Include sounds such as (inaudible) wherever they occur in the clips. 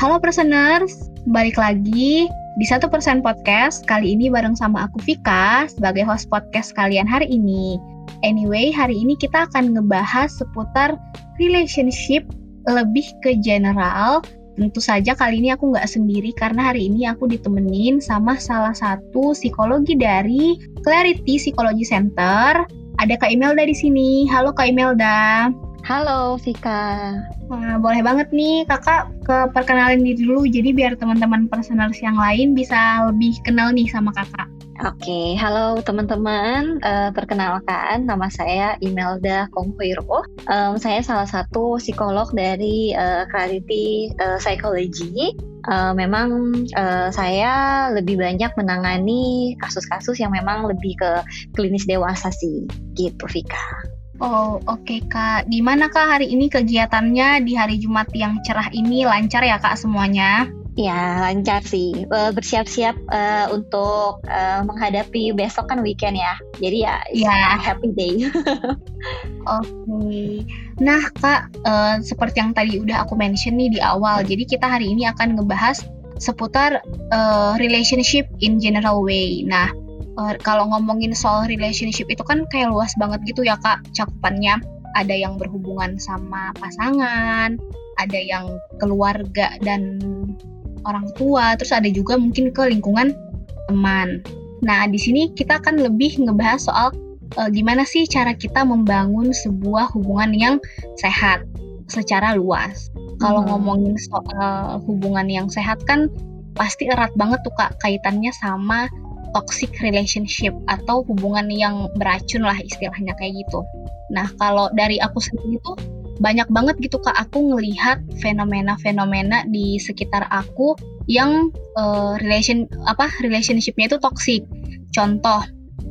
Halo personers, balik lagi di satu persen podcast kali ini bareng sama aku Vika sebagai host podcast kalian hari ini. Anyway, hari ini kita akan ngebahas seputar relationship lebih ke general. Tentu saja kali ini aku nggak sendiri karena hari ini aku ditemenin sama salah satu psikologi dari Clarity Psychology Center. Ada Kak Imelda di sini. Halo Kak Imelda. Halo Vika. Nah, boleh banget nih kakak ke perkenalin diri dulu jadi biar teman-teman personals yang lain bisa lebih kenal nih sama kakak. Oke, halo teman-teman. Uh, perkenalkan, nama saya Imelda Konghuiro. Um, saya salah satu psikolog dari uh, Clarity uh, Psychology. Uh, memang uh, saya lebih banyak menangani kasus-kasus yang memang lebih ke klinis dewasa sih, gitu Vika. Oh oke okay, kak, gimana kak hari ini kegiatannya di hari Jumat yang cerah ini lancar ya kak semuanya? Ya lancar sih, uh, bersiap-siap uh, untuk uh, menghadapi besok kan weekend ya, jadi ya, ya. happy day. (laughs) oke, okay. nah kak uh, seperti yang tadi udah aku mention nih di awal, jadi kita hari ini akan ngebahas seputar uh, relationship in general way. Nah uh, kalau ngomongin soal relationship itu kan kayak luas banget gitu ya kak cakupannya. Ada yang berhubungan sama pasangan ada yang keluarga dan orang tua terus ada juga mungkin ke lingkungan teman. Nah di sini kita akan lebih ngebahas soal uh, gimana sih cara kita membangun sebuah hubungan yang sehat secara luas. Kalau hmm. ngomongin soal hubungan yang sehat kan pasti erat banget tuh kak kaitannya sama toxic relationship atau hubungan yang beracun lah istilahnya kayak gitu. Nah kalau dari aku sendiri tuh banyak banget gitu kak aku ngelihat fenomena-fenomena di sekitar aku yang uh, relation apa relationshipnya itu toxic. Contoh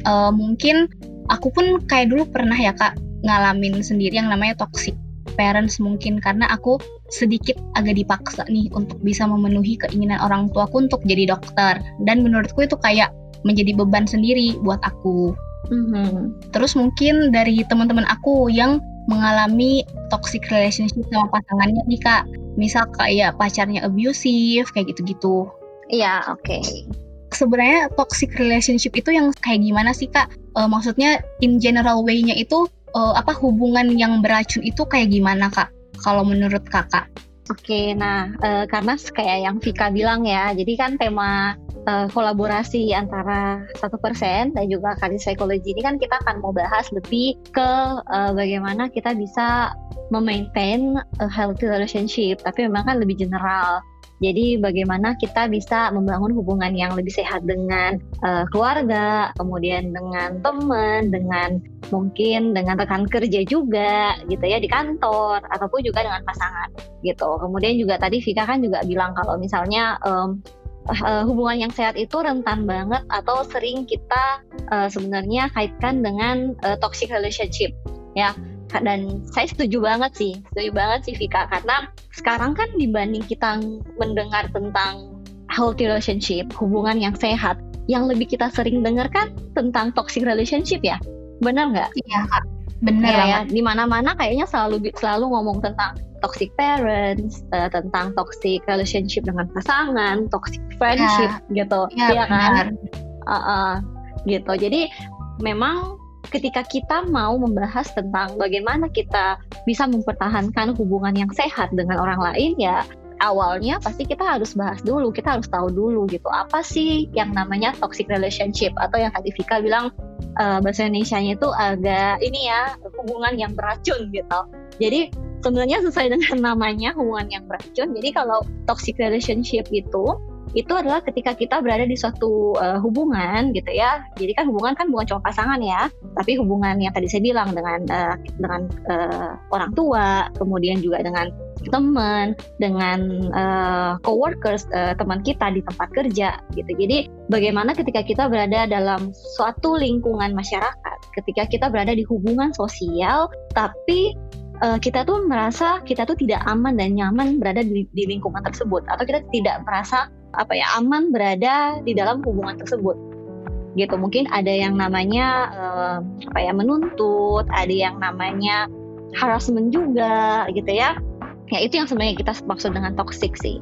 uh, mungkin aku pun kayak dulu pernah ya kak ngalamin sendiri yang namanya toxic parents mungkin karena aku sedikit agak dipaksa nih untuk bisa memenuhi keinginan orang tuaku untuk jadi dokter dan menurutku itu kayak menjadi beban sendiri buat aku. Mm-hmm. Terus mungkin dari teman-teman aku yang mengalami toxic relationship sama pasangannya nih kak, misal kayak pacarnya abusive kayak gitu-gitu. Iya, oke. Okay. Sebenarnya toxic relationship itu yang kayak gimana sih kak? Uh, maksudnya in general way-nya itu uh, apa hubungan yang beracun itu kayak gimana kak? Kalau menurut kakak? Oke, nah uh, karena kayak yang Vika bilang ya, jadi kan tema uh, kolaborasi antara satu persen dan juga karir psikologi ini kan kita akan mau bahas lebih ke uh, bagaimana kita bisa memaintain a healthy relationship tapi memang kan lebih general jadi bagaimana kita bisa membangun hubungan yang lebih sehat dengan uh, keluarga, kemudian dengan teman, dengan mungkin dengan rekan kerja juga gitu ya di kantor ataupun juga dengan pasangan gitu. Kemudian juga tadi Vika kan juga bilang kalau misalnya um, uh, hubungan yang sehat itu rentan banget atau sering kita uh, sebenarnya kaitkan dengan uh, toxic relationship ya dan saya setuju banget sih setuju banget sih Vika karena sekarang kan dibanding kita mendengar tentang healthy relationship hubungan yang sehat yang lebih kita sering dengar kan tentang toxic relationship ya benar nggak? Iya benar ya, ya. di mana-mana kayaknya selalu selalu ngomong tentang toxic parents, uh, tentang toxic relationship dengan pasangan, toxic friendship ya. gitu, ya, ya kan? Uh, uh, gitu. Jadi memang ketika kita mau membahas tentang bagaimana kita bisa mempertahankan hubungan yang sehat dengan orang lain ya awalnya pasti kita harus bahas dulu, kita harus tahu dulu gitu apa sih yang namanya toxic relationship atau yang tadi Vika bilang uh, bahasa Indonesia-nya itu agak ini ya hubungan yang beracun gitu. Jadi sebenarnya sesuai dengan (laughs) namanya hubungan yang beracun. Jadi kalau toxic relationship itu itu adalah ketika kita berada di suatu uh, hubungan gitu ya. Jadi kan hubungan kan bukan cuma pasangan ya, tapi hubungan yang tadi saya bilang dengan uh, dengan uh, orang tua, kemudian juga dengan teman, dengan uh, coworkers, uh, teman kita di tempat kerja gitu. Jadi bagaimana ketika kita berada dalam suatu lingkungan masyarakat, ketika kita berada di hubungan sosial, tapi uh, kita tuh merasa kita tuh tidak aman dan nyaman berada di, di lingkungan tersebut atau kita tidak merasa apa ya aman berada di dalam hubungan tersebut. Gitu mungkin ada yang namanya uh, apa ya menuntut ada yang namanya harassment juga gitu ya. Ya itu yang sebenarnya kita maksud dengan toxic sih.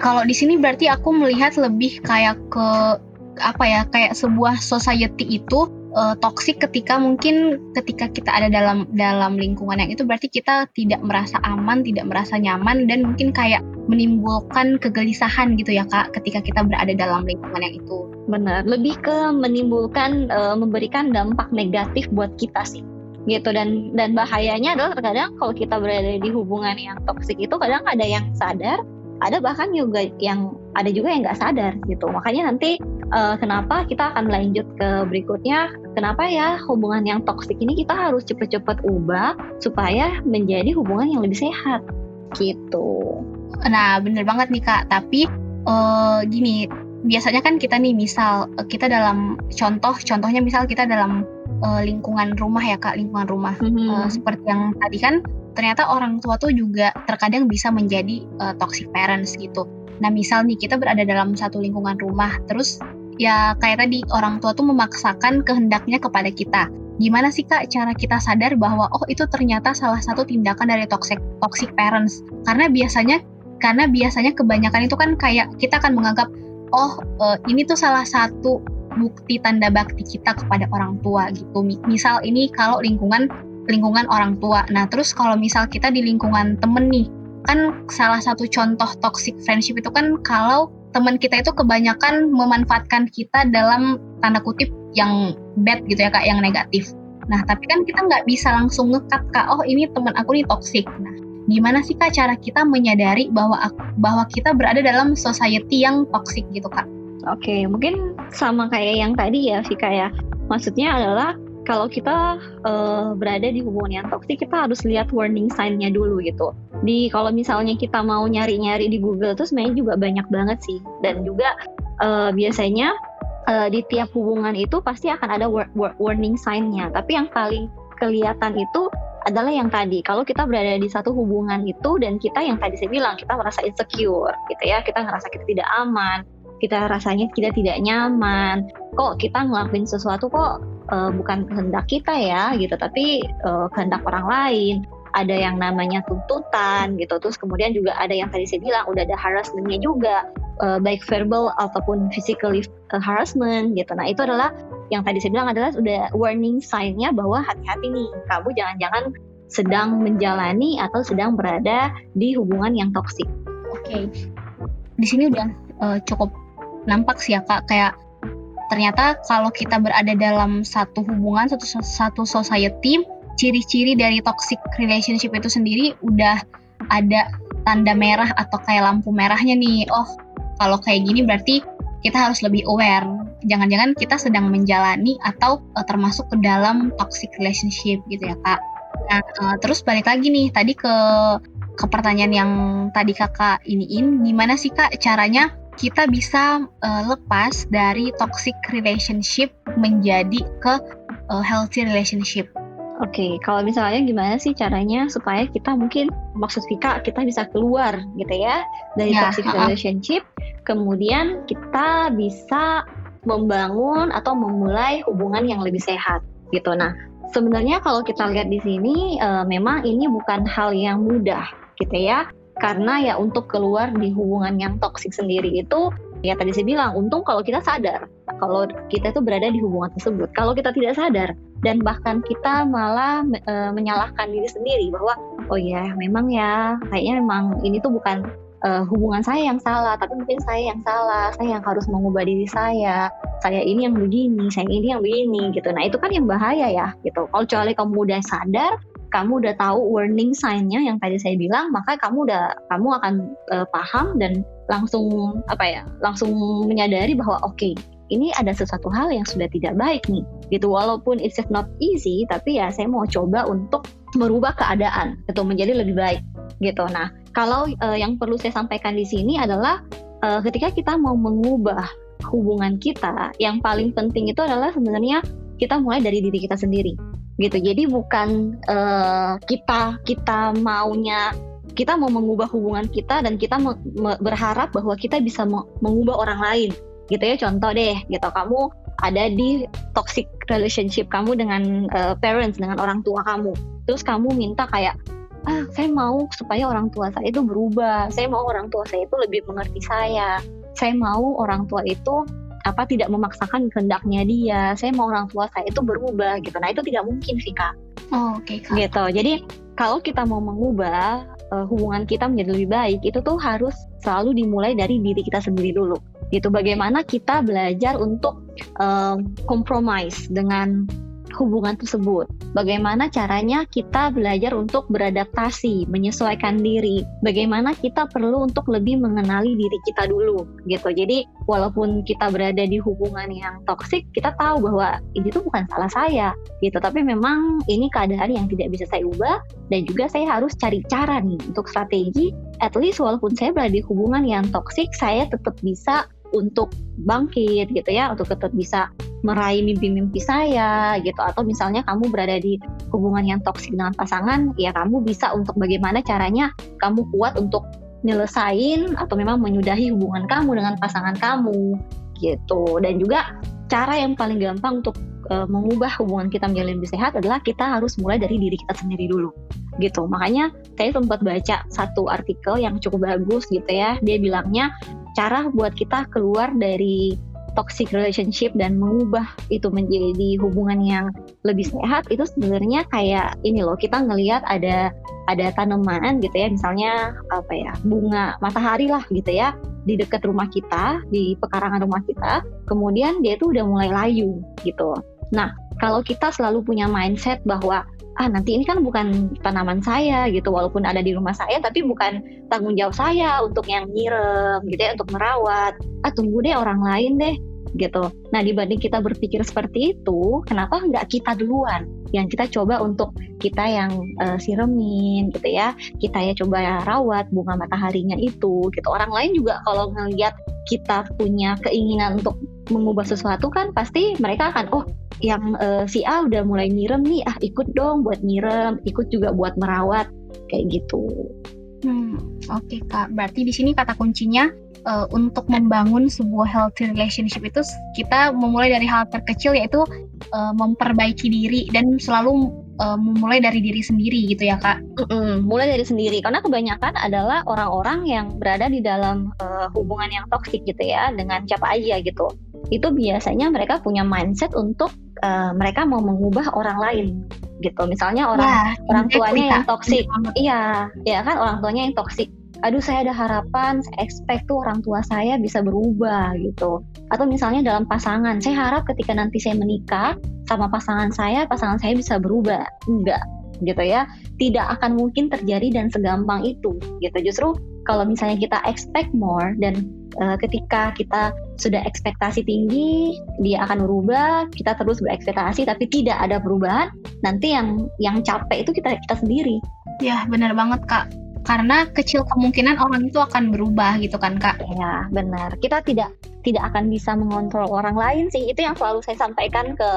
Kalau di sini berarti aku melihat lebih kayak ke apa ya kayak sebuah society itu uh, toksik ketika mungkin ketika kita ada dalam dalam lingkungan yang itu berarti kita tidak merasa aman, tidak merasa nyaman dan mungkin kayak menimbulkan kegelisahan gitu ya Kak ketika kita berada dalam lingkungan yang itu. Benar, lebih ke menimbulkan uh, memberikan dampak negatif buat kita sih gitu dan dan bahayanya adalah terkadang kalau kita berada di hubungan yang toksik itu kadang ada yang sadar ada bahkan juga yang ada juga yang nggak sadar gitu. Makanya nanti uh, kenapa kita akan lanjut ke berikutnya? Kenapa ya hubungan yang toksik ini kita harus cepet-cepet ubah supaya menjadi hubungan yang lebih sehat? Gitu. Nah bener banget nih kak. Tapi uh, gini biasanya kan kita nih misal uh, kita dalam contoh contohnya misal kita dalam uh, lingkungan rumah ya kak lingkungan rumah. Mm -hmm. uh, seperti yang tadi kan ternyata orang tua tuh juga terkadang bisa menjadi uh, toxic parents gitu. Nah, misal nih kita berada dalam satu lingkungan rumah, terus ya kayak tadi orang tua tuh memaksakan kehendaknya kepada kita. Gimana sih Kak cara kita sadar bahwa oh itu ternyata salah satu tindakan dari toxic toxic parents? Karena biasanya karena biasanya kebanyakan itu kan kayak kita akan menganggap oh uh, ini tuh salah satu bukti tanda bakti kita kepada orang tua gitu. Misal ini kalau lingkungan lingkungan orang tua. Nah, terus kalau misal kita di lingkungan temen nih, kan salah satu contoh toxic friendship itu kan kalau teman kita itu kebanyakan memanfaatkan kita dalam tanda kutip yang bad gitu ya kak, yang negatif. Nah, tapi kan kita nggak bisa langsung ngekat kak, oh ini teman aku nih toxic. Nah, gimana sih kak cara kita menyadari bahwa bahwa kita berada dalam society yang toxic gitu kak? Oke, mungkin sama kayak yang tadi ya Vika ya. Maksudnya adalah kalau kita uh, berada di hubungan yang toksik kita harus lihat warning sign-nya dulu gitu. Di kalau misalnya kita mau nyari-nyari di Google tuh sebenarnya juga banyak banget sih dan juga uh, biasanya uh, di tiap hubungan itu pasti akan ada war war warning sign-nya. Tapi yang paling kelihatan itu adalah yang tadi kalau kita berada di satu hubungan itu dan kita yang tadi saya bilang kita merasa insecure gitu ya kita ngerasa kita tidak aman kita rasanya kita tidak nyaman kok kita ngelakuin sesuatu kok uh, bukan kehendak kita ya gitu tapi uh, kehendak orang lain. Ada yang namanya tuntutan gitu. Terus kemudian juga ada yang tadi saya bilang udah ada harassmentnya juga. Uh, baik verbal ataupun physically harassment gitu. Nah itu adalah yang tadi saya bilang adalah udah warning sign-nya bahwa hati-hati nih kamu jangan-jangan sedang menjalani atau sedang berada di hubungan yang toksik. Oke, okay. di sini udah uh, cukup nampak sih ya kak. Kayak ternyata kalau kita berada dalam satu hubungan satu satu society ciri-ciri dari toxic relationship itu sendiri udah ada tanda merah atau kayak lampu merahnya nih. Oh kalau kayak gini berarti kita harus lebih aware. Jangan-jangan kita sedang menjalani atau uh, termasuk ke dalam toxic relationship gitu ya kak. Nah uh, terus balik lagi nih tadi ke ke pertanyaan yang tadi kakak iniin gimana sih kak caranya kita bisa uh, lepas dari toxic relationship menjadi ke uh, healthy relationship. Oke, okay, kalau misalnya gimana sih caranya supaya kita mungkin maksud Vika kita bisa keluar gitu ya dari ya, toxic uh relationship, kemudian kita bisa membangun atau memulai hubungan yang lebih sehat gitu. Nah, sebenarnya kalau kita lihat di sini uh, memang ini bukan hal yang mudah gitu ya karena ya untuk keluar di hubungan yang toksik sendiri itu ya tadi saya bilang untung kalau kita sadar. Kalau kita itu berada di hubungan tersebut. Kalau kita tidak sadar dan bahkan kita malah e, menyalahkan diri sendiri bahwa oh ya memang ya kayaknya memang ini tuh bukan e, hubungan saya yang salah tapi mungkin saya yang salah saya yang harus mengubah diri saya. Saya ini yang begini saya ini yang begini gitu. Nah itu kan yang bahaya ya gitu. Kalau kecuali kamu udah sadar kamu udah tahu warning sign-nya yang tadi saya bilang, maka kamu udah kamu akan uh, paham dan langsung apa ya, langsung menyadari bahwa oke, okay, ini ada sesuatu hal yang sudah tidak baik nih. Gitu walaupun it's not easy, tapi ya saya mau coba untuk merubah keadaan itu menjadi lebih baik gitu. Nah, kalau uh, yang perlu saya sampaikan di sini adalah uh, ketika kita mau mengubah hubungan kita, yang paling penting itu adalah sebenarnya kita mulai dari diri kita sendiri gitu. Jadi bukan uh, kita kita maunya kita mau mengubah hubungan kita dan kita me me berharap bahwa kita bisa me mengubah orang lain. Gitu ya contoh deh gitu. Kamu ada di toxic relationship kamu dengan uh, parents dengan orang tua kamu. Terus kamu minta kayak ah saya mau supaya orang tua saya itu berubah. Saya mau orang tua saya itu lebih mengerti saya. Saya mau orang tua itu apa tidak memaksakan kehendaknya dia. Saya mau orang tua saya itu berubah gitu. Nah itu tidak mungkin sih kak. Oh, oke okay, kak. Gitu. Jadi kalau kita mau mengubah uh, hubungan kita menjadi lebih baik itu tuh harus selalu dimulai dari diri kita sendiri dulu. Gitu. Bagaimana kita belajar untuk uh, compromise dengan hubungan tersebut. Bagaimana caranya kita belajar untuk beradaptasi, menyesuaikan diri. Bagaimana kita perlu untuk lebih mengenali diri kita dulu gitu. Jadi walaupun kita berada di hubungan yang toksik, kita tahu bahwa ini tuh bukan salah saya gitu. Tapi memang ini keadaan yang tidak bisa saya ubah dan juga saya harus cari cara nih untuk strategi at least walaupun saya berada di hubungan yang toksik, saya tetap bisa untuk bangkit gitu ya, untuk tetap bisa meraih mimpi-mimpi saya gitu. Atau misalnya kamu berada di hubungan yang toksik dengan pasangan ya kamu bisa untuk bagaimana caranya kamu kuat untuk nyelesain atau memang menyudahi hubungan kamu dengan pasangan kamu gitu. Dan juga cara yang paling gampang untuk uh, mengubah hubungan kita menjadi lebih sehat adalah kita harus mulai dari diri kita sendiri dulu gitu. Makanya saya sempat baca satu artikel yang cukup bagus gitu ya. Dia bilangnya cara buat kita keluar dari toxic relationship dan mengubah itu menjadi hubungan yang lebih sehat itu sebenarnya kayak ini loh kita ngelihat ada ada tanaman gitu ya misalnya apa ya bunga matahari lah gitu ya di dekat rumah kita di pekarangan rumah kita kemudian dia itu udah mulai layu gitu. Nah kalau kita selalu punya mindset bahwa ah nanti ini kan bukan tanaman saya gitu walaupun ada di rumah saya tapi bukan tanggung jawab saya untuk yang nyiram gitu ya untuk merawat ah tunggu deh orang lain deh gitu. Nah dibanding kita berpikir seperti itu, kenapa nggak kita duluan yang kita coba untuk kita yang uh, siremin gitu ya, kita ya coba rawat bunga mataharinya itu gitu. Orang lain juga kalau ngelihat kita punya keinginan untuk mengubah sesuatu kan pasti mereka akan oh yang uh, si A udah mulai nyirem nih ah ikut dong buat nyirem ikut juga buat merawat kayak gitu. Hmm, oke okay, kak. Berarti di sini kata kuncinya uh, untuk membangun sebuah healthy relationship itu kita memulai dari hal terkecil yaitu uh, memperbaiki diri dan selalu uh, memulai dari diri sendiri gitu ya kak. Mm-mm, mulai dari sendiri karena kebanyakan adalah orang-orang yang berada di dalam uh, hubungan yang toksik gitu ya dengan siapa aja gitu itu biasanya mereka punya mindset untuk uh, mereka mau mengubah orang lain gitu. Misalnya orang ya, orang tuanya yang toksik. Iya, ya kan orang tuanya yang toksik. Aduh saya ada harapan, saya expect tuh orang tua saya bisa berubah gitu. Atau misalnya dalam pasangan, saya harap ketika nanti saya menikah sama pasangan saya, pasangan saya bisa berubah. Enggak, gitu ya tidak akan mungkin terjadi dan segampang itu gitu. Justru kalau misalnya kita expect more dan uh, ketika kita sudah ekspektasi tinggi dia akan berubah kita terus berekspektasi tapi tidak ada perubahan nanti yang yang capek itu kita kita sendiri. Ya benar banget kak karena kecil kemungkinan orang itu akan berubah gitu kan kak. Ya benar. Kita tidak tidak akan bisa mengontrol orang lain sih. Itu yang selalu saya sampaikan ke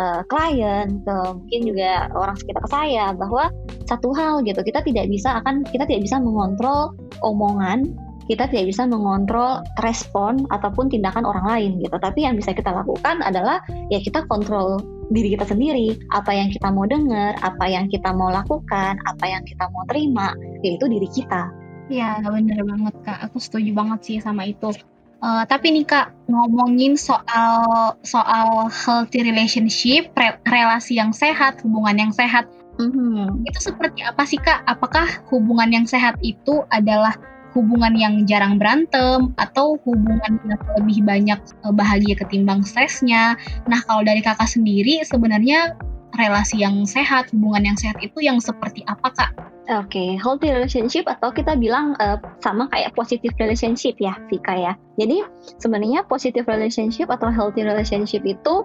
uh, klien ke mungkin juga orang sekitar saya bahwa satu hal gitu kita tidak bisa akan kita tidak bisa mengontrol omongan kita tidak bisa mengontrol respon ataupun tindakan orang lain gitu. Tapi yang bisa kita lakukan adalah ya kita kontrol diri kita sendiri, apa yang kita mau dengar, apa yang kita mau lakukan, apa yang kita mau terima, yaitu diri kita. Ya, bener banget Kak. Aku setuju banget sih sama itu. Uh, tapi nih Kak, ngomongin soal soal healthy relationship, re relasi yang sehat, hubungan yang sehat, mm -hmm. itu seperti apa sih Kak? Apakah hubungan yang sehat itu adalah hubungan yang jarang berantem atau hubungan yang lebih banyak eh, bahagia ketimbang stresnya. Nah, kalau dari kakak sendiri sebenarnya relasi yang sehat, hubungan yang sehat itu yang seperti apa kak? Oke, okay, healthy relationship atau kita bilang uh, sama kayak positive relationship ya, Vika ya. Jadi sebenarnya positive relationship atau healthy relationship itu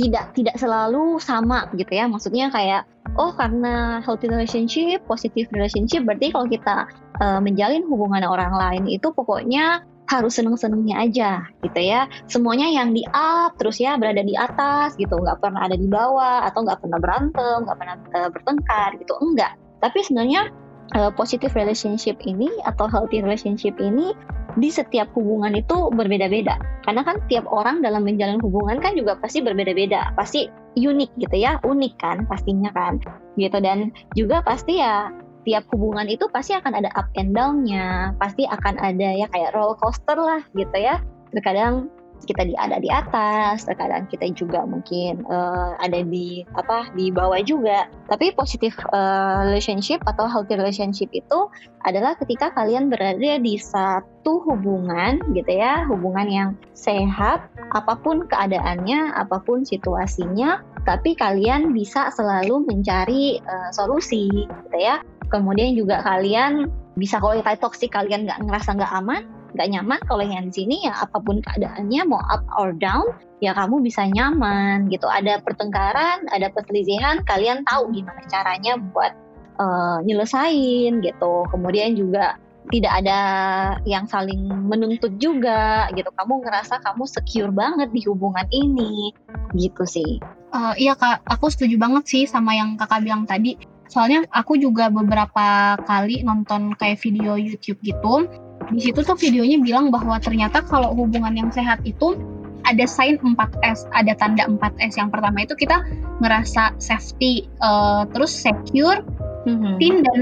tidak tidak selalu sama gitu ya. Maksudnya kayak oh karena healthy relationship, positive relationship berarti kalau kita uh, menjalin hubungan orang lain itu pokoknya harus seneng-senengnya aja gitu ya. Semuanya yang di up terus ya berada di atas gitu. Nggak pernah ada di bawah atau nggak pernah berantem nggak pernah uh, bertengkar gitu. Enggak. Tapi sebenarnya uh, positive relationship ini atau healthy relationship ini di setiap hubungan itu berbeda-beda. Karena kan tiap orang dalam menjalin hubungan kan juga pasti berbeda-beda. Pasti unik gitu ya. Unik kan pastinya kan gitu. Dan juga pasti ya tiap hubungan itu pasti akan ada up and down-nya, pasti akan ada ya kayak roller coaster lah gitu ya. Terkadang kita di ada di atas, terkadang kita juga mungkin uh, ada di apa di bawah juga. Tapi positif uh, relationship atau healthy relationship itu adalah ketika kalian berada di satu hubungan gitu ya, hubungan yang sehat, apa pun keadaannya, apa pun situasinya, tapi kalian bisa selalu mencari uh, solusi gitu ya kemudian juga kalian bisa kalau kayak toxic kalian nggak ngerasa nggak aman nggak nyaman kalau yang di sini ya apa pun keadaannya mau up or down ya kamu bisa nyaman gitu. Ada pertengkaran ada perselisihan kalian tahu gimana caranya buat uh, nyelesain gitu. Kemudian juga tidak ada yang saling menuntut juga gitu. Kamu ngerasa kamu secure banget di hubungan ini gitu sih. Uh, iya kak. Aku setuju banget sih sama yang kakak bilang tadi Soalnya aku juga beberapa kali nonton kayak video YouTube gitu. Di situ tuh videonya bilang bahwa ternyata kalau hubungan yang sehat itu ada sign 4S, ada tanda 4S. Yang pertama itu kita ngerasa safety, uh, terus secure, mm-hmm. tin dan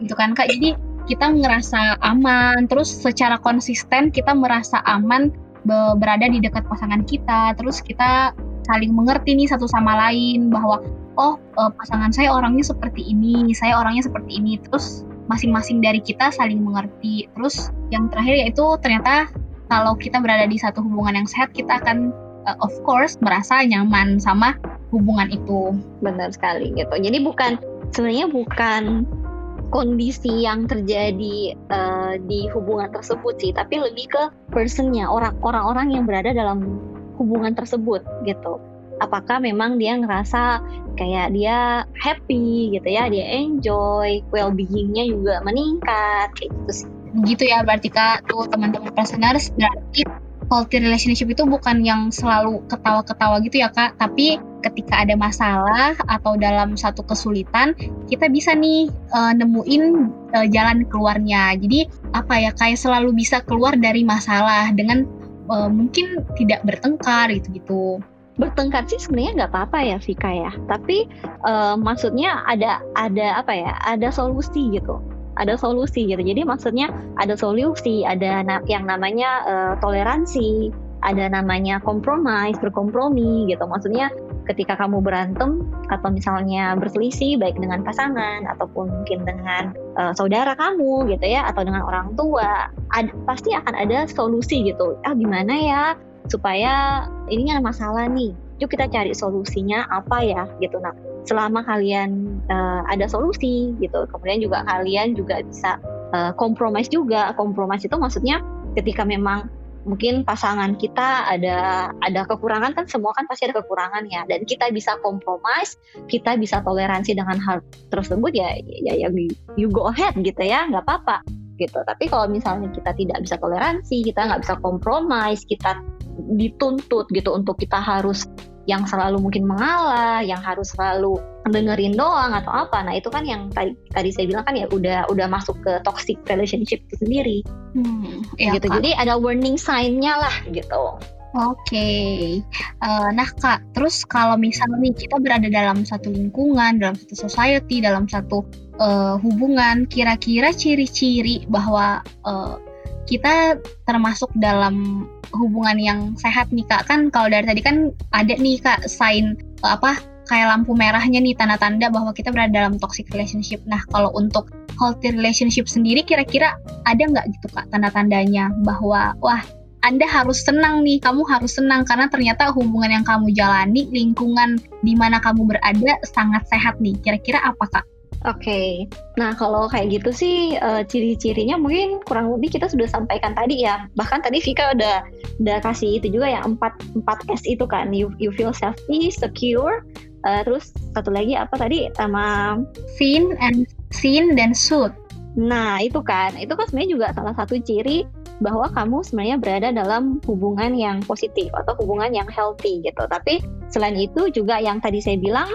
gitu kan Kak. Jadi kita ngerasa aman, terus secara konsisten kita merasa aman berada di dekat pasangan kita, terus kita saling mengerti nih satu sama lain bahwa oh uh, pasangan saya orangnya seperti ini, saya orangnya seperti ini. Terus masing-masing dari kita saling mengerti. Terus yang terakhir yaitu ternyata kalau kita berada di satu hubungan yang sehat, kita akan uh, of course merasa nyaman sama hubungan itu. Benar sekali gitu. Jadi bukan sebenarnya bukan kondisi yang terjadi uh, di hubungan tersebut sih, tapi lebih ke personnya, orang-orang yang berada dalam hubungan tersebut gitu apakah memang dia ngerasa kayak dia happy gitu ya, dia enjoy, well-beingnya juga meningkat gitu sih. Gitu ya berarti kak tuh teman-teman listeners berarti quality relationship itu bukan yang selalu ketawa-ketawa gitu ya kak, tapi ketika ada masalah atau dalam satu kesulitan kita bisa nih uh, nemuin uh, jalan keluarnya. Jadi apa ya kayak selalu bisa keluar dari masalah dengan uh, mungkin tidak bertengkar gitu-gitu. Bertengkar sih sebenarnya nggak apa-apa ya Vika ya. Tapi uh, maksudnya ada ada apa ya ada solusi gitu. Ada solusi gitu. Jadi maksudnya ada solusi ada na yang namanya uh, toleransi ada namanya kompromis berkompromi gitu. Maksudnya ketika kamu berantem atau misalnya berselisih baik dengan pasangan ataupun mungkin dengan uh, saudara kamu gitu ya atau dengan orang tua ad, pasti akan ada solusi gitu. Ah gimana ya supaya ini ada masalah nih? Yuk kita cari solusinya apa ya gitu. Nah selama kalian uh, ada solusi gitu kemudian juga kalian juga bisa uh, kompromis juga. Kompromis itu maksudnya ketika memang mungkin pasangan kita ada ada kekurangan kan semua kan pasti ada kekurangan ya. Dan kita bisa kompromis kita bisa toleransi dengan hal tersebut ya ya ya you go ahead gitu ya nggak apa-apa gitu. Tapi kalau misalnya kita tidak bisa toleransi kita nggak bisa kompromis kita dituntut gitu untuk kita harus yang selalu mungkin mengalah, yang harus selalu dengerin doang atau apa. Nah, itu kan yang tadi tadi saya bilang kan ya udah udah masuk ke toxic relationship itu sendiri. Hmm, ya, gitu. Kak. Jadi ada warning sign-nya lah gitu. Oke, okay. uh, eh, nah kak, terus kalau misalnya nih kita berada dalam satu lingkungan, dalam satu society, dalam satu uh, hubungan, kira-kira ciri-ciri bahwa uh, kita termasuk dalam hubungan yang sehat nih kak kan kalau dari tadi kan ada nih kak sign apa kayak lampu merahnya nih tanda-tanda bahwa kita berada dalam toxic relationship nah kalau untuk healthy relationship sendiri kira-kira ada nggak gitu kak tanda-tandanya bahwa wah Anda harus senang nih, kamu harus senang karena ternyata hubungan yang kamu jalani, lingkungan di mana kamu berada sangat sehat nih. Kira-kira apa kak? Oke, okay. nah kalau kayak gitu sih uh, ciri-cirinya mungkin kurang lebih kita sudah sampaikan tadi ya. Bahkan tadi Vika udah udah kasih itu juga ya empat empat S itu kan. You you feel safety, secure, uh, terus satu lagi apa tadi sama seen and seen dan suit. Nah itu kan, itu kan sebenarnya juga salah satu ciri bahwa kamu sebenarnya berada dalam hubungan yang positif atau hubungan yang healthy gitu. Tapi selain itu juga yang tadi saya bilang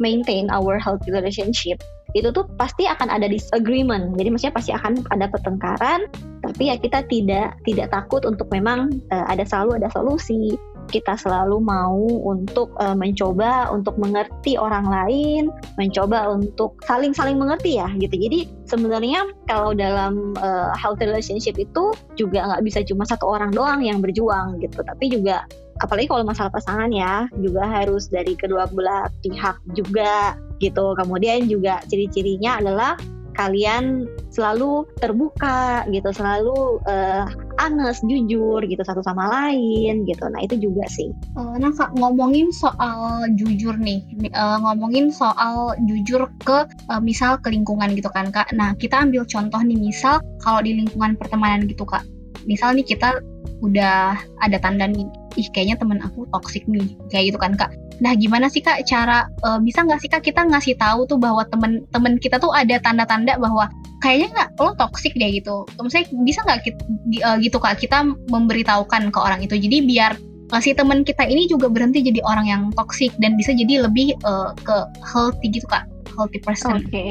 maintain our healthy relationship itu tuh pasti akan ada disagreement. Jadi maksudnya pasti akan ada pertengkaran, tapi ya kita tidak tidak takut untuk memang uh, ada selalu ada solusi. Kita selalu mau untuk uh, mencoba untuk mengerti orang lain, mencoba untuk saling saling mengerti ya gitu. Jadi sebenarnya kalau dalam uh, healthy relationship itu juga nggak bisa cuma satu orang doang yang berjuang gitu, tapi juga apalagi kalau masalah pasangan ya juga harus dari kedua belah pihak juga gitu. Kemudian juga ciri-cirinya adalah kalian selalu terbuka gitu, selalu uh, jujur gitu satu sama lain gitu. Nah itu juga sih. Uh, nah kak ngomongin soal jujur nih, uh, ngomongin soal jujur ke misal ke lingkungan gitu kan kak. Nah kita ambil contoh nih misal kalau di lingkungan pertemanan gitu kak. Misal nih kita udah ada tanda nih ih kayaknya temen aku toxic nih kayak gitu kan kak nah gimana sih kak cara uh, bisa nggak sih kak kita ngasih tahu tuh bahwa temen-temen kita tuh ada tanda-tanda bahwa kayaknya nggak lo toxic deh gitu maksudnya bisa nggak uh, gitu kak kita memberitahukan ke orang itu jadi biar uh, si teman kita ini juga berhenti jadi orang yang toxic dan bisa jadi lebih uh, ke healthy gitu kak healthy person. Oke, okay.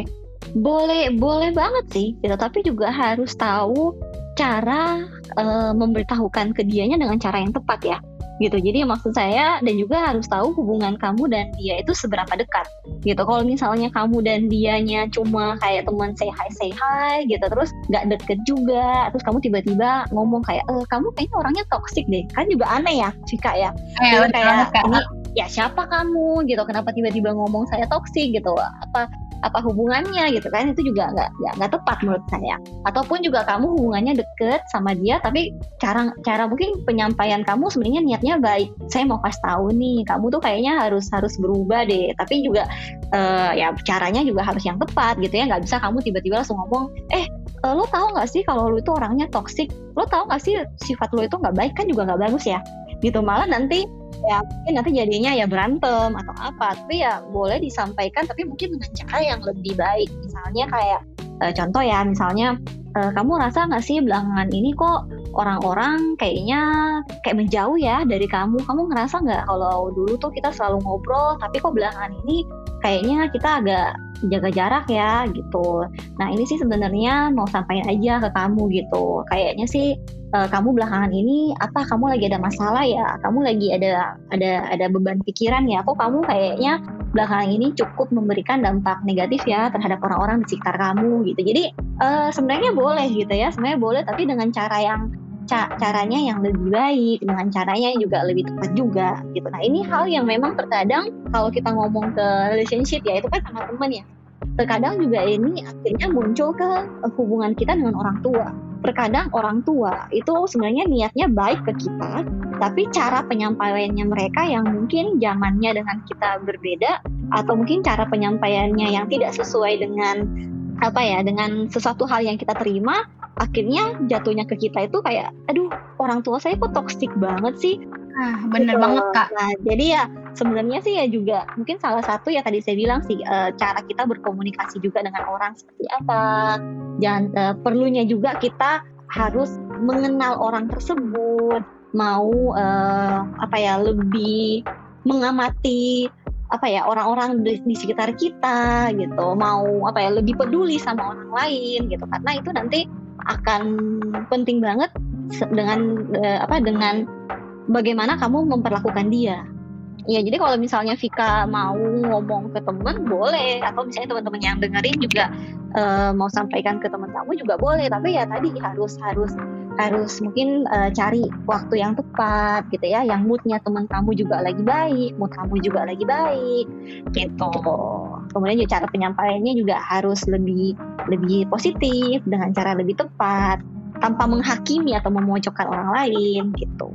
boleh boleh banget sih, gitu. Tapi juga harus tahu cara uh, memberitahukan ke dianya dengan cara yang tepat ya gitu. Jadi maksud saya dan juga harus tahu hubungan kamu dan dia itu seberapa dekat gitu. Kalau misalnya kamu dan dianya cuma kayak teman say hi say hi gitu terus nggak deket juga terus kamu tiba-tiba ngomong kayak e, kamu kayaknya orangnya toxic deh. Kan juga aneh ya Cika ya. Eh, kayak ini ya siapa kamu? Gitu kenapa tiba-tiba ngomong saya toxic? Gitu. Apa apa hubungannya gitu kan itu juga nggak nggak tepat menurut saya. Ataupun juga kamu hubungannya deket sama dia tapi cara cara mungkin penyampaian kamu sebenarnya niatnya baik. Saya mau kasih tahu nih kamu tuh kayaknya harus harus berubah deh. Tapi juga uh, ya caranya juga harus yang tepat gitu ya. Nggak bisa kamu tiba-tiba langsung ngomong eh uh, lo tahu nggak sih kalau lo itu orangnya toksik lo tahu nggak sih sifat lo itu nggak baik? Kan juga nggak bagus ya. Gitu. Malah nanti ya mungkin nanti jadinya ya berantem atau apa. Tapi ya boleh disampaikan tapi mungkin dengan cara yang lebih baik. Misalnya kayak uh, contoh ya misalnya uh, kamu rasa nggak sih belakangan ini kok orang-orang kayaknya kayak menjauh ya dari kamu? Kamu ngerasa nggak kalau dulu tuh kita selalu ngobrol tapi kok belakangan ini kayaknya kita agak jaga jarak ya gitu. Nah ini sih sebenarnya mau sampaikan aja ke kamu gitu. Kayaknya sih uh, kamu belakangan ini apa kamu lagi ada masalah ya? Kamu lagi ada ada ada beban pikiran ya? Kok kamu kayaknya belakangan ini cukup memberikan dampak negatif ya terhadap orang-orang di sekitar kamu gitu. Jadi uh, sebenarnya boleh gitu ya, sebenarnya boleh tapi dengan cara yang ca caranya yang lebih baik dengan caranya juga lebih tepat juga gitu. Nah ini hal yang memang terkadang kalau kita ngomong ke relationship ya itu kan sama teman ya. Terkadang juga ini akhirnya muncul ke hubungan kita dengan orang tua. Terkadang orang tua itu sebenarnya niatnya baik ke kita, tapi cara penyampaiannya mereka yang mungkin zamannya dengan kita berbeda atau mungkin cara penyampaiannya yang tidak sesuai dengan apa ya dengan sesuatu hal yang kita terima akhirnya jatuhnya ke kita itu kayak aduh orang tua saya kok toksik banget sih? Ah bener gitu. banget kak. Nah jadi ya sebenarnya sih ya juga mungkin salah satu ya tadi saya bilang sih e, cara kita berkomunikasi juga dengan orang seperti apa. Jangan e, perlunya juga kita harus mengenal orang tersebut mau e, apa ya lebih mengamati apa ya orang-orang di, di sekitar kita gitu. Mau apa ya lebih peduli sama orang lain gitu. Karena itu nanti akan penting banget dengan uh, apa dengan bagaimana kamu memperlakukan dia. Ya jadi kalau misalnya Vika mau ngomong ke teman boleh. Atau misalnya teman-teman yang dengerin juga uh, mau sampaikan ke teman kamu juga boleh. Tapi ya tadi harus harus harus mungkin uh, cari waktu yang tepat gitu ya. Yang moodnya teman kamu juga lagi baik mood kamu juga lagi baik gitu. Kemudian juga cara penyampaiannya juga harus lebih lebih positif dengan cara lebih tepat tanpa menghakimi atau memojokkan orang lain gitu.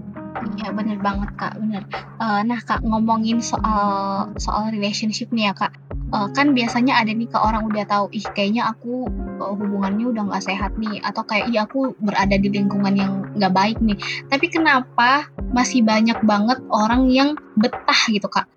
Iya bener banget kak, bener. Uh, nah kak ngomongin soal soal relationship nih ya kak, uh, kan biasanya ada nih ke orang udah tahu, ih kayaknya aku uh, hubungannya udah nggak sehat nih, atau kayak iya aku berada di lingkungan yang nggak baik nih. Tapi kenapa masih banyak banget orang yang betah gitu kak?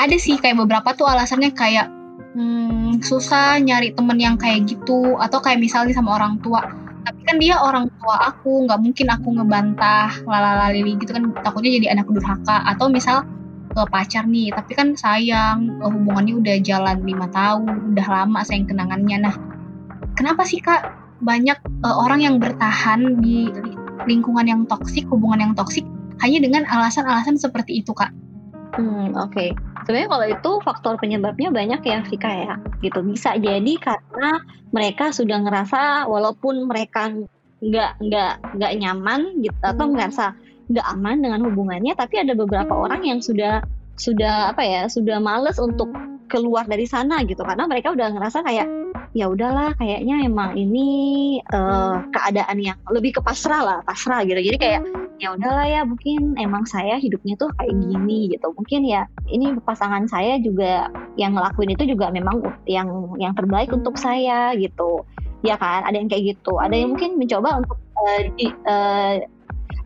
Ada sih kayak beberapa tuh alasannya kayak hmm, susah nyari temen yang kayak gitu, atau kayak misalnya sama orang tua tapi kan dia orang tua aku nggak mungkin aku ngebantah lalalali gitu kan. Takutnya jadi anak durhaka. Atau misal ke pacar nih tapi kan sayang eh, hubungannya udah jalan lima tahun udah lama sayang kenangannya. Nah kenapa sih kak banyak uh, orang yang bertahan di lingkungan yang toksik hubungan yang toksik hanya dengan alasan-alasan seperti itu kak Hmm, oke. Okay. Sebenarnya kalau itu faktor penyebabnya banyak ya, Vika ya. Gitu bisa jadi karena mereka sudah ngerasa walaupun mereka nggak nggak nggak nyaman gitu atau hmm. ngerasa nggak aman dengan hubungannya, tapi ada beberapa orang yang sudah sudah apa ya sudah males untuk keluar dari sana gitu karena mereka udah ngerasa kayak ya udahlah kayaknya emang ini uh, keadaan yang lebih ke pasrah lah pasrah gitu. Jadi kayak ya udahlah ya mungkin emang saya hidupnya tuh kayak gini gitu. Mungkin ya ini pasangan saya juga yang ngelakuin itu juga memang yang yang terbaik untuk saya gitu. Ya kan ada yang kayak gitu. Ada yang mungkin mencoba untuk uh, di, uh,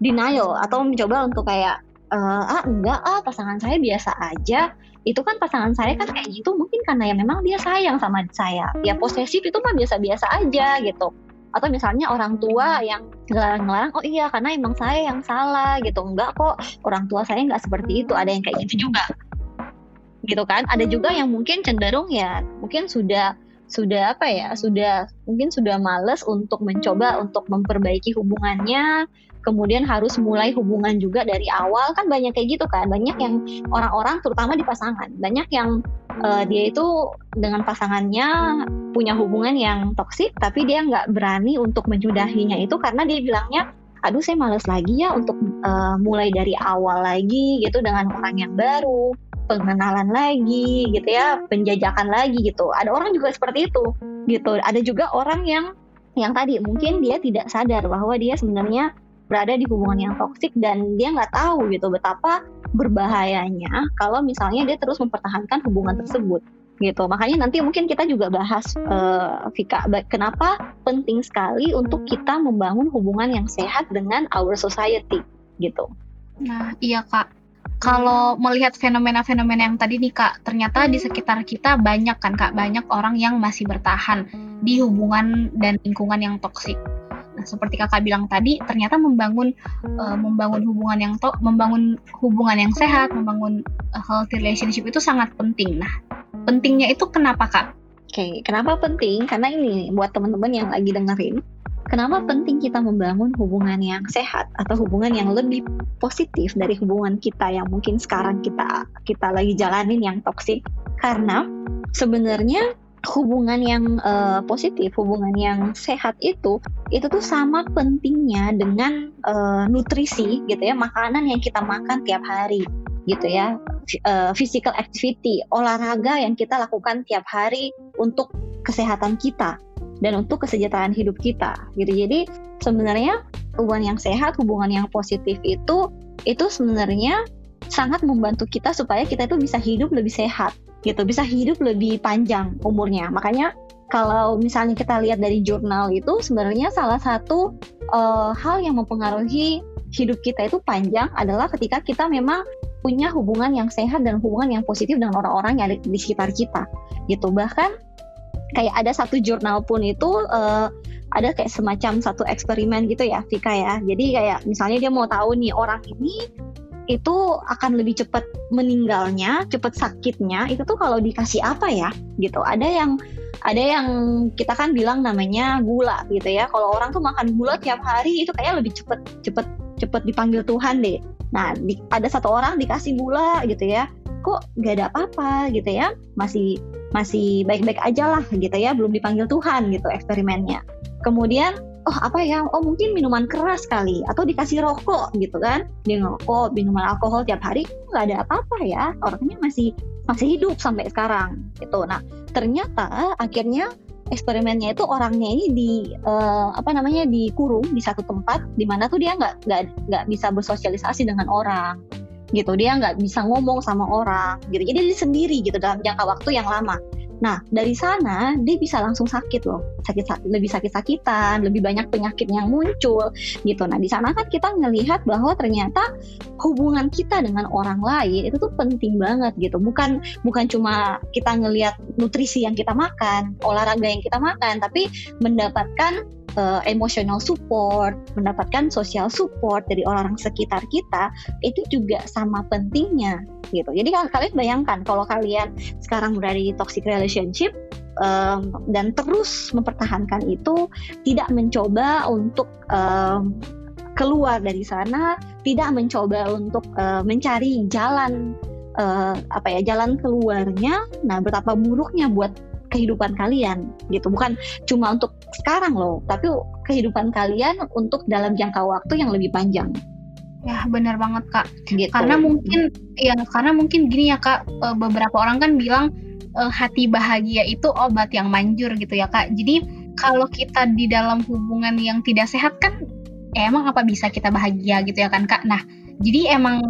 denial atau mencoba untuk kayak uh, ah enggak ah pasangan saya biasa aja. Itu kan pasangan saya kan kayak gitu mungkin karena ya memang dia sayang sama saya. Ya posesif itu mah biasa-biasa aja gitu. Atau misalnya orang tua yang ngelarang-ngelarang oh iya karena emang saya yang salah gitu. Enggak kok orang tua saya nggak seperti itu. Ada yang kayak gitu juga. Gitu kan? Ada juga yang mungkin cenderung ya mungkin sudah sudah apa ya sudah mungkin sudah males untuk mencoba untuk memperbaiki hubungannya kemudian harus mulai hubungan juga dari awal. Kan banyak kayak gitu kan. Banyak yang orang-orang terutama di pasangan. Banyak yang uh, dia itu dengan pasangannya punya hubungan yang toksik tapi dia nggak berani untuk menyudahinya itu karena dia bilangnya aduh saya males lagi ya untuk uh, mulai dari awal lagi gitu dengan orang yang baru pengenalan lagi gitu ya penjajakan lagi gitu. Ada orang juga seperti itu gitu. Ada juga orang yang yang tadi mungkin dia tidak sadar bahwa dia sebenarnya berada di hubungan yang toksik dan dia nggak tahu gitu betapa berbahayanya kalau misalnya dia terus mempertahankan hubungan tersebut gitu. Makanya nanti mungkin kita juga bahas uh, Vika kenapa penting sekali untuk kita membangun hubungan yang sehat dengan our society gitu. Nah iya kak. Kalau melihat fenomena-fenomena yang tadi nih kak, ternyata di sekitar kita banyak kan kak, banyak orang yang masih bertahan di hubungan dan lingkungan yang toksik. Nah, seperti kakak bilang tadi, ternyata membangun uh, membangun hubungan yang to membangun hubungan yang sehat, membangun uh, healthy relationship itu sangat penting. Nah, pentingnya itu kenapa kak? Oke, okay, kenapa penting? Karena ini buat teman-teman yang lagi dengerin, kenapa penting kita membangun hubungan yang sehat atau hubungan yang lebih positif dari hubungan kita yang mungkin sekarang kita kita lagi jalanin yang toksik? Karena sebenarnya hubungan yang uh, positif, hubungan yang sehat itu itu tuh sama pentingnya dengan uh, nutrisi gitu ya, makanan yang kita makan tiap hari gitu ya. Uh, physical activity, olahraga yang kita lakukan tiap hari untuk kesehatan kita dan untuk kesejahteraan hidup kita gitu. Jadi sebenarnya hubungan yang sehat, hubungan yang positif itu itu sebenarnya sangat membantu kita supaya kita itu bisa hidup lebih sehat gitu. Bisa hidup lebih panjang umurnya. Makanya kalau misalnya kita lihat dari jurnal itu sebenarnya salah satu uh, hal yang mempengaruhi hidup kita itu panjang adalah ketika kita memang punya hubungan yang sehat dan hubungan yang positif dengan orang-orang yang ada di sekitar kita gitu. Bahkan kayak ada satu jurnal pun itu uh, ada kayak semacam satu eksperimen gitu ya Vika ya. Jadi kayak misalnya dia mau tahu nih orang ini itu akan lebih cepat meninggalnya, cepat sakitnya itu tuh kalau dikasih apa ya gitu. Ada yang ada yang kita kan bilang namanya gula gitu ya. Kalau orang tuh makan gula tiap hari itu kayak lebih cepet cepet cepet dipanggil Tuhan deh. Nah, di, ada satu orang dikasih gula gitu ya. Kok gak ada apa-apa gitu ya. Masih masih baik-baik aja lah gitu ya, belum dipanggil Tuhan gitu eksperimennya. Kemudian oh apa ya? Oh mungkin minuman keras kali atau dikasih rokok gitu kan. Dia ngerokok minuman alkohol tiap hari nggak ada apa-apa ya. Orangnya masih masih hidup sampai sekarang gitu. Nah ternyata akhirnya eksperimennya itu orangnya ini di uh, apa namanya dikurung di satu tempat di mana tuh dia nggak nggak nggak bisa bersosialisasi dengan orang gitu. Dia nggak bisa ngomong sama orang gitu. Jadi dia sendiri gitu dalam jangka waktu yang lama Nah, dari sana dia bisa langsung sakit loh. Sakit lebih sakit-sakitan, lebih banyak penyakit yang muncul gitu. Nah, di sana kan kita ngelihat bahwa ternyata hubungan kita dengan orang lain itu tuh penting banget gitu. Bukan bukan cuma kita ngelihat nutrisi yang kita makan, olahraga yang kita makan, tapi mendapatkan uh, emotional support, mendapatkan social support dari orang-orang sekitar kita itu juga sama pentingnya gitu. Jadi kalau kalian bayangkan kalau kalian sekarang berada di toxic relationship um, dan terus mempertahankan itu, tidak mencoba untuk um, keluar dari sana, tidak mencoba untuk uh, mencari jalan uh, apa ya jalan keluarnya. Nah, betapa buruknya buat kehidupan kalian gitu bukan cuma untuk sekarang loh tapi kehidupan kalian untuk dalam jangka waktu yang lebih panjang. Ya benar banget kak. Gitu. karena mungkin ya karena mungkin gini ya kak eh, beberapa orang kan bilang eh, hati bahagia itu obat yang manjur gitu ya kak. Jadi kalau kita di dalam hubungan yang tidak sehat kan emang apa bisa kita bahagia gitu ya kan kak? Nah jadi emang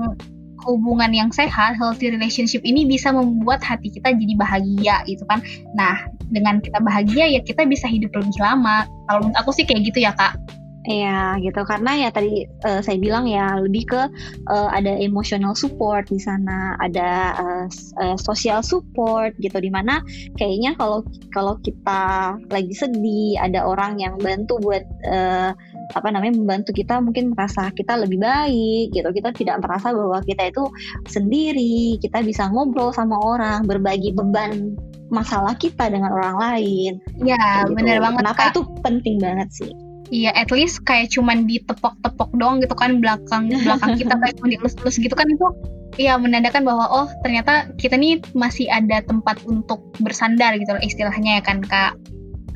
hubungan yang sehat, healthy relationship ini bisa membuat hati kita jadi bahagia gitu kan. Nah, dengan kita bahagia ya kita bisa hidup lebih lama. Kalau menurut aku sih kayak gitu ya, Kak. Iya gitu karena ya tadi uh, saya bilang ya lebih ke uh, ada emotional support di sana, ada uh, uh, social support gitu di mana kayaknya kalau kalau kita lagi sedih ada orang yang bantu buat uh, apa namanya membantu kita mungkin merasa kita lebih baik gitu kita tidak merasa bahwa kita itu sendiri kita bisa ngobrol sama orang berbagi beban masalah kita dengan orang lain ya gitu. benar banget kenapa Kak. itu penting banget sih Iya, at least kayak cuman ditepok-tepok doang gitu kan belakang (laughs) belakang kita kayak cuma dielus-elus gitu kan itu ya menandakan bahwa oh ternyata kita nih masih ada tempat untuk bersandar gitu loh istilahnya ya kan kak.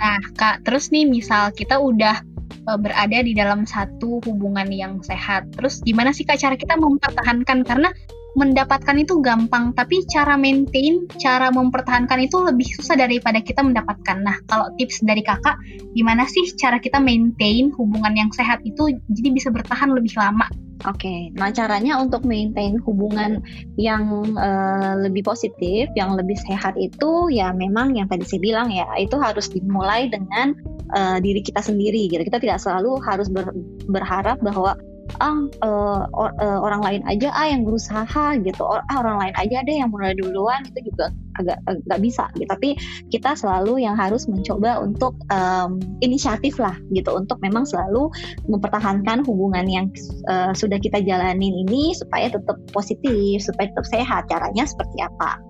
Nah kak terus nih misal kita udah uh, berada di dalam satu hubungan yang sehat. Terus gimana sih kak cara kita mempertahankan karena mendapatkan itu gampang, tapi cara maintain, cara mempertahankan itu lebih susah daripada kita mendapatkan. Nah, kalau tips dari kakak, gimana sih cara kita maintain hubungan yang sehat itu jadi bisa bertahan lebih lama? Oke, okay. nah caranya untuk maintain hubungan yang uh, lebih positif, yang lebih sehat itu ya memang yang tadi saya bilang ya itu harus dimulai dengan uh, diri kita sendiri gitu. Kita tidak selalu harus ber, berharap bahwa ah uh, or, uh, orang lain aja ah yang berusaha gitu. Or, ah orang lain aja deh yang mulai duluan itu juga agak nggak bisa gitu. Tapi kita selalu yang harus mencoba untuk um, inisiatif lah gitu. Untuk memang selalu mempertahankan hubungan yang uh, sudah kita jalanin ini supaya tetap positif supaya tetap sehat. Caranya seperti apa?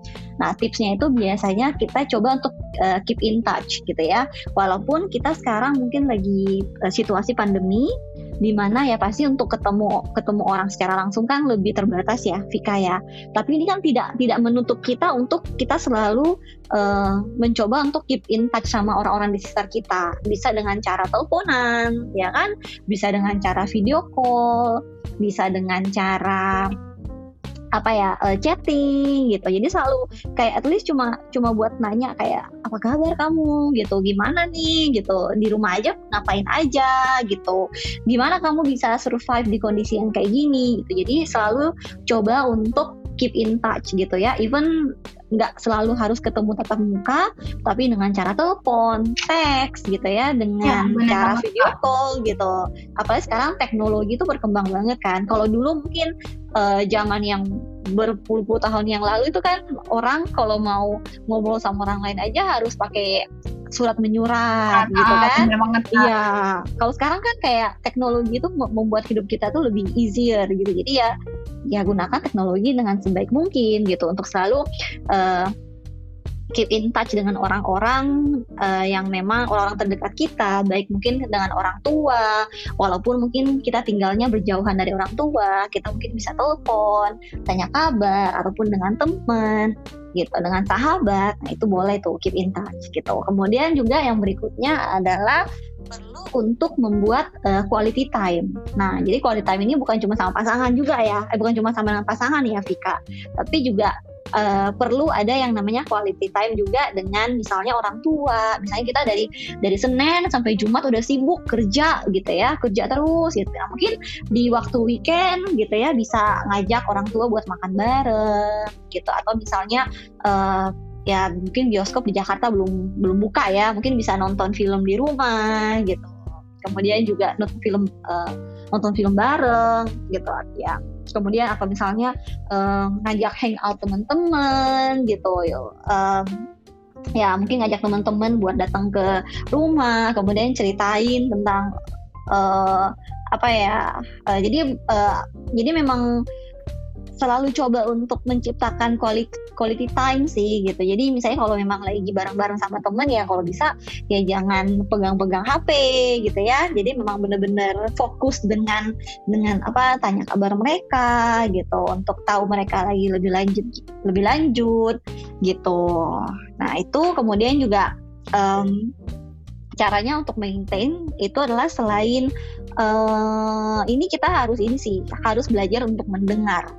Nah tipsnya itu biasanya kita coba untuk uh, keep in touch gitu ya. Walaupun kita sekarang mungkin lagi uh, situasi pandemi di mana ya pasti untuk ketemu ketemu orang secara langsung kan lebih terbatas ya Vika ya. Tapi ini kan tidak tidak menutup kita untuk kita selalu uh, mencoba untuk keep in touch sama orang-orang di sekitar kita. Bisa dengan cara teleponan ya kan? Bisa dengan cara video call bisa dengan cara apa ya uh, chatting gitu. Jadi selalu kayak at least cuma cuma buat nanya kayak apa kabar kamu? gitu. Gimana nih? gitu. Di rumah aja ngapain aja? gitu. Gimana kamu bisa survive di kondisi yang kayak gini? gitu. Jadi selalu coba untuk keep in touch gitu ya. Even nggak selalu harus ketemu tatap muka tapi dengan cara telepon teks gitu ya dengan ya, cara video call gitu. Apalagi sekarang teknologi itu berkembang banget kan. Kalau dulu mungkin uh, zaman yang berpuluh-puluh tahun yang lalu itu kan orang kalau mau ngobrol sama orang lain aja harus pakai surat menyurat ah, gitu kan. Iya. Kalau sekarang kan kayak teknologi itu membuat hidup kita tuh lebih easier gitu. Jadi ya ya gunakan teknologi dengan sebaik mungkin gitu untuk selalu uh, keep in touch dengan orang-orang uh, yang memang orang-orang terdekat kita, baik mungkin dengan orang tua, walaupun mungkin kita tinggalnya berjauhan dari orang tua, kita mungkin bisa telepon, tanya kabar, ataupun dengan teman, gitu, dengan sahabat, nah itu boleh tuh keep in touch gitu. Kemudian juga yang berikutnya adalah perlu untuk membuat uh, quality time. Nah, jadi quality time ini bukan cuma sama pasangan juga ya, eh, bukan cuma sama dengan pasangan ya, Vika, tapi juga uh, perlu ada yang namanya quality time juga dengan misalnya orang tua. Misalnya kita dari dari Senin sampai Jumat udah sibuk kerja gitu ya kerja terus gitu. Nah, mungkin di waktu weekend gitu ya bisa ngajak orang tua buat makan bareng gitu. Atau misalnya uh, ya mungkin bioskop di Jakarta belum belum buka ya. Mungkin bisa nonton film di rumah gitu. Kemudian juga nonton film uh, nonton film bareng gitu ya. Kemudian atau misalnya um, ngajak hangout teman-teman gitu um, ya mungkin ngajak teman-teman buat datang ke rumah kemudian ceritain tentang uh, apa ya uh, jadi uh, jadi memang selalu coba untuk menciptakan quality, quality time sih gitu. Jadi misalnya kalau memang lagi bareng-bareng sama temen ya kalau bisa ya jangan pegang-pegang HP gitu ya. Jadi memang benar-benar fokus dengan dengan apa tanya kabar mereka gitu untuk tahu mereka lagi lebih lanjut lebih lanjut gitu. Nah itu kemudian juga um, caranya untuk maintain itu adalah selain uh, ini kita harus ini sih harus belajar untuk mendengar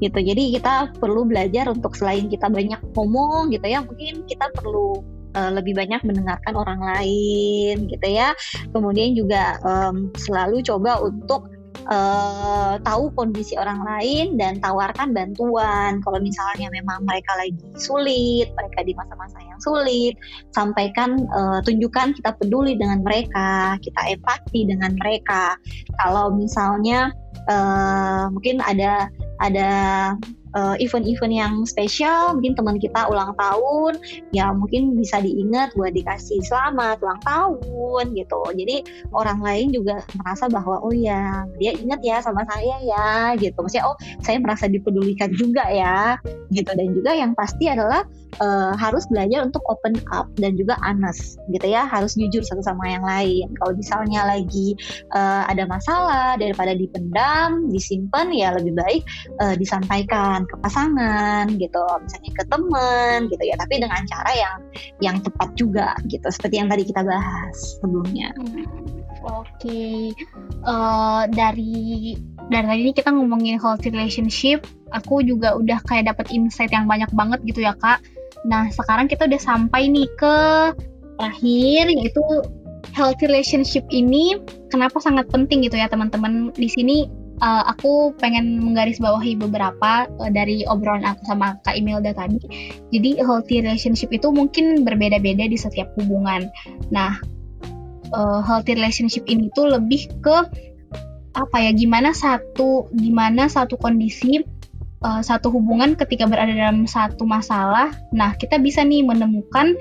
gitu. Jadi kita perlu belajar untuk selain kita banyak ngomong gitu ya mungkin kita perlu uh, lebih banyak mendengarkan orang lain gitu ya. Kemudian juga um, selalu coba untuk uh, tahu kondisi orang lain dan tawarkan bantuan. Kalau misalnya memang mereka lagi sulit, mereka di masa-masa yang sulit, sampaikan, uh, tunjukkan kita peduli dengan mereka, kita empati dengan mereka. Kalau misalnya uh, mungkin ada ada uh, event-event yang spesial mungkin teman kita ulang tahun ya mungkin bisa diingat buat dikasih selamat ulang tahun gitu. Jadi orang lain juga merasa bahwa oh ya dia ingat ya sama saya ya gitu. Maksudnya oh saya merasa dipedulikan juga ya gitu. Dan juga yang pasti adalah uh, harus belajar untuk open up dan juga honest gitu ya. Harus jujur satu sama yang lain. Kalau misalnya lagi uh, ada masalah daripada dipendam disimpan ya lebih baik uh, disampaikan ke pasangan gitu misalnya ke teman gitu ya tapi dengan cara yang yang tepat juga gitu seperti yang tadi kita bahas sebelumnya. Hmm, oke. Okay. uh, dari dari tadi ini kita ngomongin healthy relationship aku juga udah kayak dapet insight yang banyak banget gitu ya kak. Nah sekarang kita udah sampai nih ke terakhir yaitu healthy relationship ini kenapa sangat penting gitu ya teman-teman. Di sini uh, aku pengen menggarisbawahi beberapa uh, dari obrolan aku sama Kak Imelda tadi. Jadi healthy relationship itu mungkin berbeda-beda di setiap hubungan. Nah, uh, healthy relationship ini tuh lebih ke apa ya? Gimana satu gimana satu kondisi uh, satu hubungan ketika berada dalam satu masalah. Nah, kita bisa nih menemukan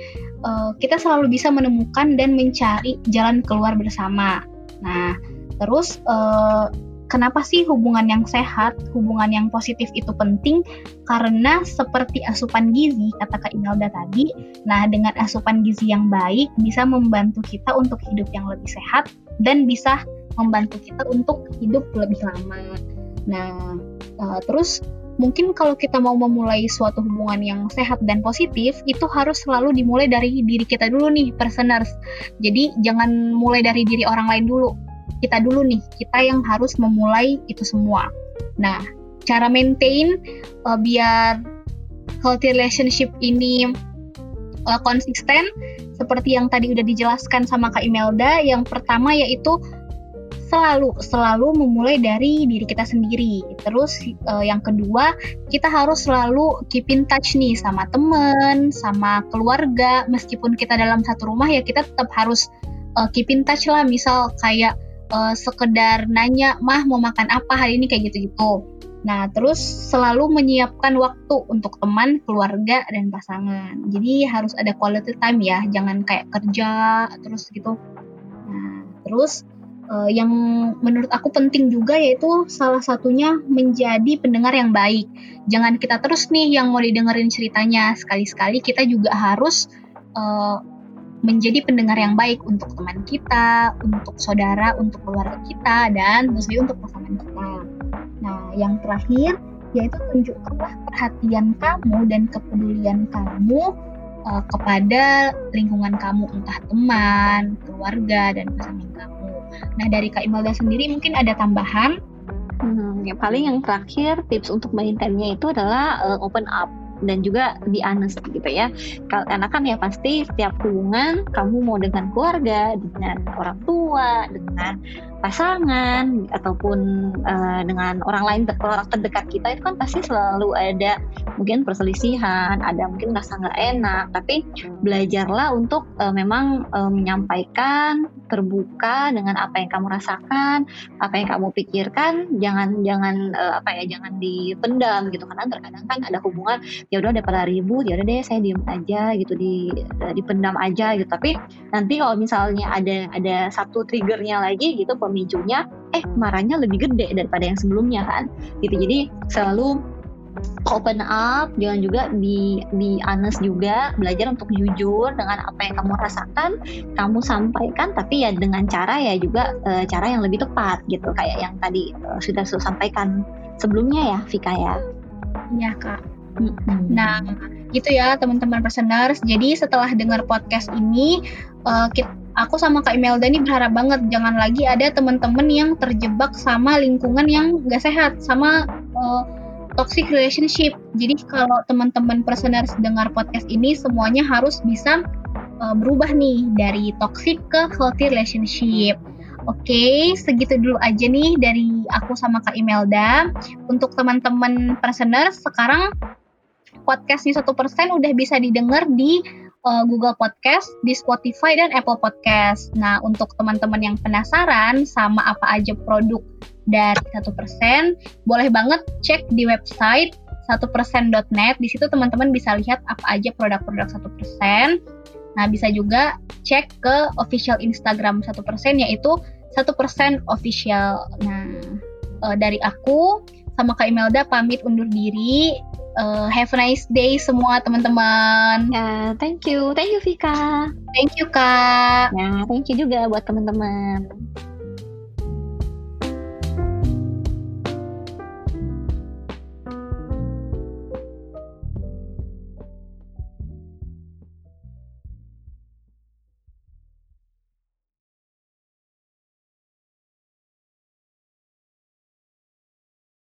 uh, kita selalu bisa menemukan dan mencari jalan keluar bersama. Nah, terus uh, Kenapa sih hubungan yang sehat, hubungan yang positif itu penting? Karena seperti asupan gizi, kata Kak Imelda tadi, nah dengan asupan gizi yang baik bisa membantu kita untuk hidup yang lebih sehat dan bisa membantu kita untuk hidup lebih lama. Nah, uh, terus mungkin kalau kita mau memulai suatu hubungan yang sehat dan positif itu harus selalu dimulai dari diri kita dulu nih personers jadi jangan mulai dari diri orang lain dulu kita dulu nih, kita yang harus memulai itu semua. Nah, cara maintain uh, biar healthy relationship ini uh, konsisten seperti yang tadi udah dijelaskan sama Kak Imelda, yang pertama yaitu selalu selalu memulai dari diri kita sendiri. Terus uh, yang kedua, kita harus selalu keep in touch nih sama temen, sama keluarga. Meskipun kita dalam satu rumah ya kita tetap harus uh, keep in touch lah. Misal kayak uh, sekedar nanya mah mau makan apa hari ini kayak gitu-gitu. Nah, terus selalu menyiapkan waktu untuk teman, keluarga, dan pasangan. Jadi harus ada quality time ya, jangan kayak kerja terus gitu. Nah, terus uh, yang menurut aku penting juga yaitu salah satunya menjadi pendengar yang baik. Jangan kita terus nih yang mau didengerin ceritanya. Sekali-sekali kita juga harus uh, menjadi pendengar yang baik untuk teman kita, untuk saudara, untuk keluarga kita, dan tentu untuk pasangan kita. Nah, yang terakhir yaitu tunjukkanlah perhatian kamu dan kepedulian kamu uh, kepada lingkungan kamu, entah teman, keluarga, dan pasangan kamu. Nah, dari Kak Imelda sendiri mungkin ada tambahan? Hmm, yang paling yang terakhir tips untuk maintainnya itu adalah uh, open up dan juga be honest gitu ya. Karena kan ya pasti setiap hubungan kamu mau dengan keluarga dengan orang tua dengan pasangan ataupun uh, dengan orang lain orang terdekat kita itu kan pasti selalu ada mungkin perselisihan ada mungkin rasa nggak enak. Tapi belajarlah untuk uh, memang uh, menyampaikan terbuka dengan apa yang kamu rasakan apa yang kamu pikirkan. Jangan jangan uh, apa ya jangan dipendam gitu. Karena terkadang kan ada hubungan ya udah daripada ribut ya udah deh saya diem aja gitu di dipendam aja gitu. Tapi nanti kalau misalnya ada ada satu triggernya lagi gitu pemicunya eh marahnya lebih gede daripada yang sebelumnya kan. Gitu. Jadi selalu open up jangan juga di di honest juga belajar untuk jujur dengan apa yang kamu rasakan kamu sampaikan tapi ya dengan cara ya juga e, cara yang lebih tepat gitu kayak yang tadi e, sudah saya sampaikan sebelumnya ya Vika ya. Iya kak Nah, gitu ya teman-teman personers. Jadi setelah dengar podcast ini, uh, kita, aku sama Kak Imelda nih berharap banget jangan lagi ada teman-teman yang terjebak sama lingkungan yang gak sehat, sama uh, toxic relationship. Jadi kalau teman-teman personers dengar podcast ini, semuanya harus bisa uh, berubah nih dari toxic ke healthy relationship. Oke, okay, segitu dulu aja nih dari aku sama Kak Imelda. Untuk teman-teman personers, sekarang podcast di satu persen udah bisa didengar di uh, Google Podcast, di Spotify dan Apple Podcast. Nah, untuk teman-teman yang penasaran sama apa aja produk dari satu persen, boleh banget cek di website satu persen.net. Di situ teman-teman bisa lihat apa aja produk-produk satu persen. Nah, bisa juga cek ke official Instagram satu persen yaitu satu persen official. Nah, uh, dari aku sama Kak Imelda pamit undur diri. Uh, have a nice day semua teman-teman. Ya, thank you. Thank you Vika. Thank you Kak. Ya, thank you juga buat teman-teman.